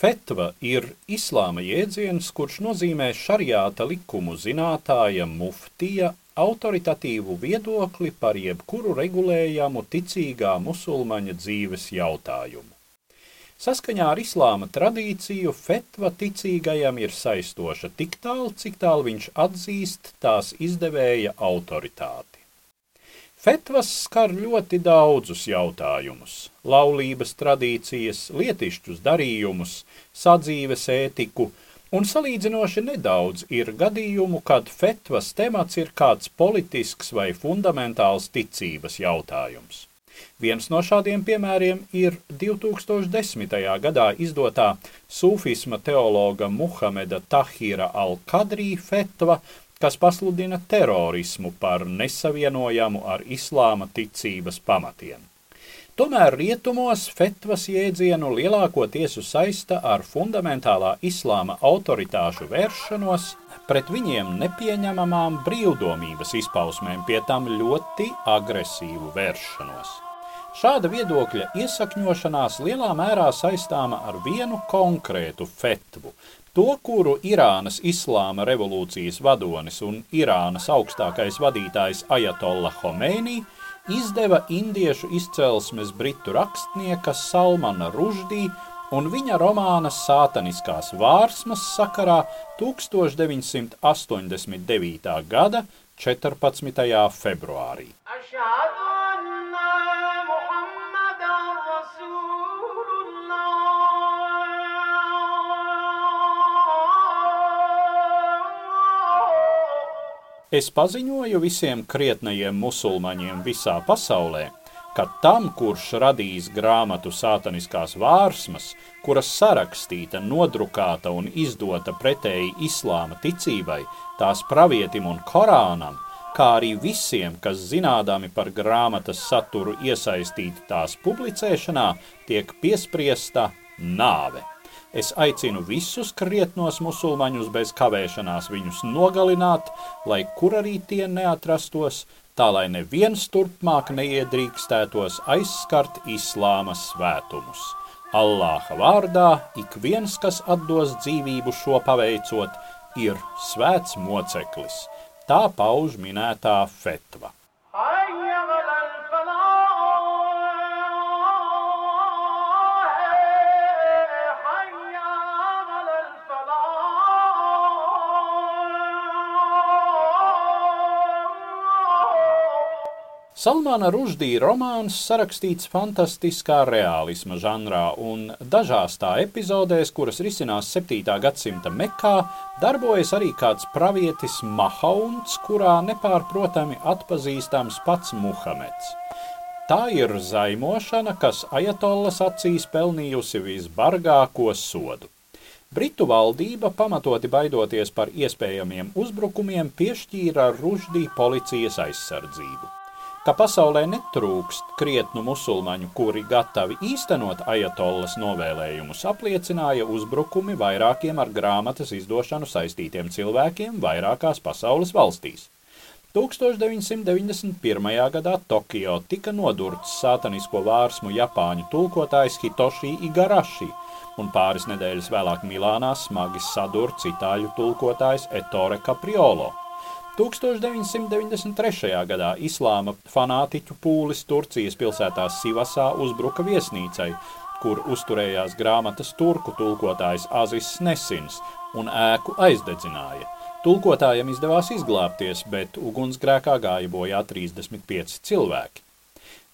Fetva ir islāma jēdziens, kurš nozīmē šariāta likumu zinātāja muftija autoritatīvu viedokli par jebkuru regulējamu ticīgā musulmaņa dzīves jautājumu. Saskaņā ar islāma tradīciju fetva ticīgajam ir saistoša tik tālu, cik tālu viņš atzīst tās izdevēja autoritāti. Fetvas skar ļoti daudzus jautājumus - laulības tradīcijas, lietišķus darījumus, sadzīves ētiku, un salīdzinoši nedaudz ir gadījumu, kad fetvas temats ir kāds politisks vai fundamentāls ticības jautājums. Viens no šādiem piemēriem ir 2010. gadā izdotā sufisma teologa Muhameda Tahira al-Kadrī fetva kas pasludina terorismu par nesavienojamu ar islāma ticības pamatiem. Tomēr rietumos fetvas jēdzienu lielākoties saista ar fundamentālā islāma autoritāšu vēršanos pret viņiem nepieņemamām brīvdomības izpausmēm, pie tam ļoti agresīvu vēršanos. Šāda viedokļa iesakņošanās lielā mērā saistāma ar vienu konkrētu fetvu, To, kuru Irānas islāma revolūcijas vadonis un Irānas augstākais vadītājs Ajatolla Homēnī izdeva indiešu izcelsmes britu rakstnieka Salmana Ruždī un viņa romāna Sātaniskās vārsmas sakarā 1989. gada 14. februārī. Ašādu! Es paziņoju visiem krietnajiem musulmaņiem visā pasaulē, ka tam, kurš radīs grāmatu sātaniskās vārsmas, kuras sarakstīta, nodrukāta un izdota pretēji islāma ticībai, tās pravietim un korānam, kā arī visiem, kas zinādami par grāmatas saturu iesaistīti tās publicēšanā, tiek piespriesta nāve. Es aicinu visus krietnos musulmaņus bez kavēšanās viņus nogalināt, lai kur arī tie neatrastos, tā lai neviens turpmāk neiedrīkstētos aizskart islāma svētumus. Allāha vārdā ik viens, kas atdos dzīvību šo paveicot, ir svēts moceklis. Tā pauž minētā fetva. Salmāna Ruždī romāns sarakstīts fantastiskā realisma žanrā, un dažās tā epizodēs, kuras risinās 7. gadsimta Mekā, darbojas arī kāds pravietis Mahauns, kurā nepārprotami atpazīstams pats Muhameds. Tā ir zaimošana, kas ajatollas acīs pelnījusi visbargāko sodu. Britu valdība, pamatoti baidoties par iespējamiem uzbrukumiem, piešķīra Ruždī policijas aizsardzību ka pasaulē netrūkst krietnu musulmaņu, kuri gatavi īstenot ajatollas novēlējumus, apliecināja uzbrukumi vairākiem ar grāmatas izdošanu saistītiem cilvēkiem vairākās pasaules valstīs. 1991. gadā Tokio tika nodurts sātanisko vārsmu Japāņu tulkotājs Hitoshi Igarashi, un pāris nedēļas vēlāk Milānā smagi sadurts itāļu tulkotājs Ettore Capriolo. 1993. gadā islāma fanātiķu pūlis Turcijas pilsētā Sivasā uzbruka viesnīcai, kur uzturējās grāmatas turku tulkotājs Azis Nesins un ēku aizdedzināja. Tulkotājiem izdevās izglābties, bet ugunsgrēkā gāja bojā 35 cilvēki.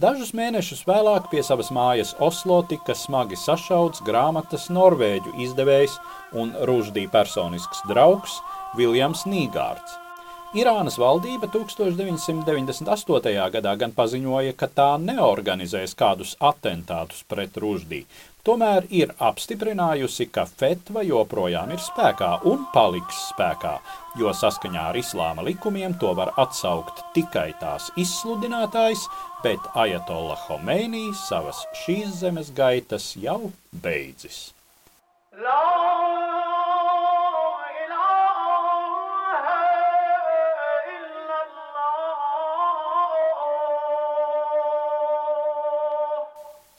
Dažus mēnešus vēlāk pie savas mājas Oslo tika smagi sašauts grāmatas norvēģu izdevējs un Ruždī personisks draugs Viljams Nīgārds. Irānas valdība 1998. gadā gan paziņoja, ka tā neorganizēs kādus atentātus pret Ruždī. Tomēr ir apstiprinājusi, ka fetva joprojām ir spēkā un paliks spēkā, jo saskaņā ar islāma likumiem to var atsaukt tikai tās izsludinātājs, bet Ajatolla Homeinī savas šīs zemes gaitas jau beidzis. Lord!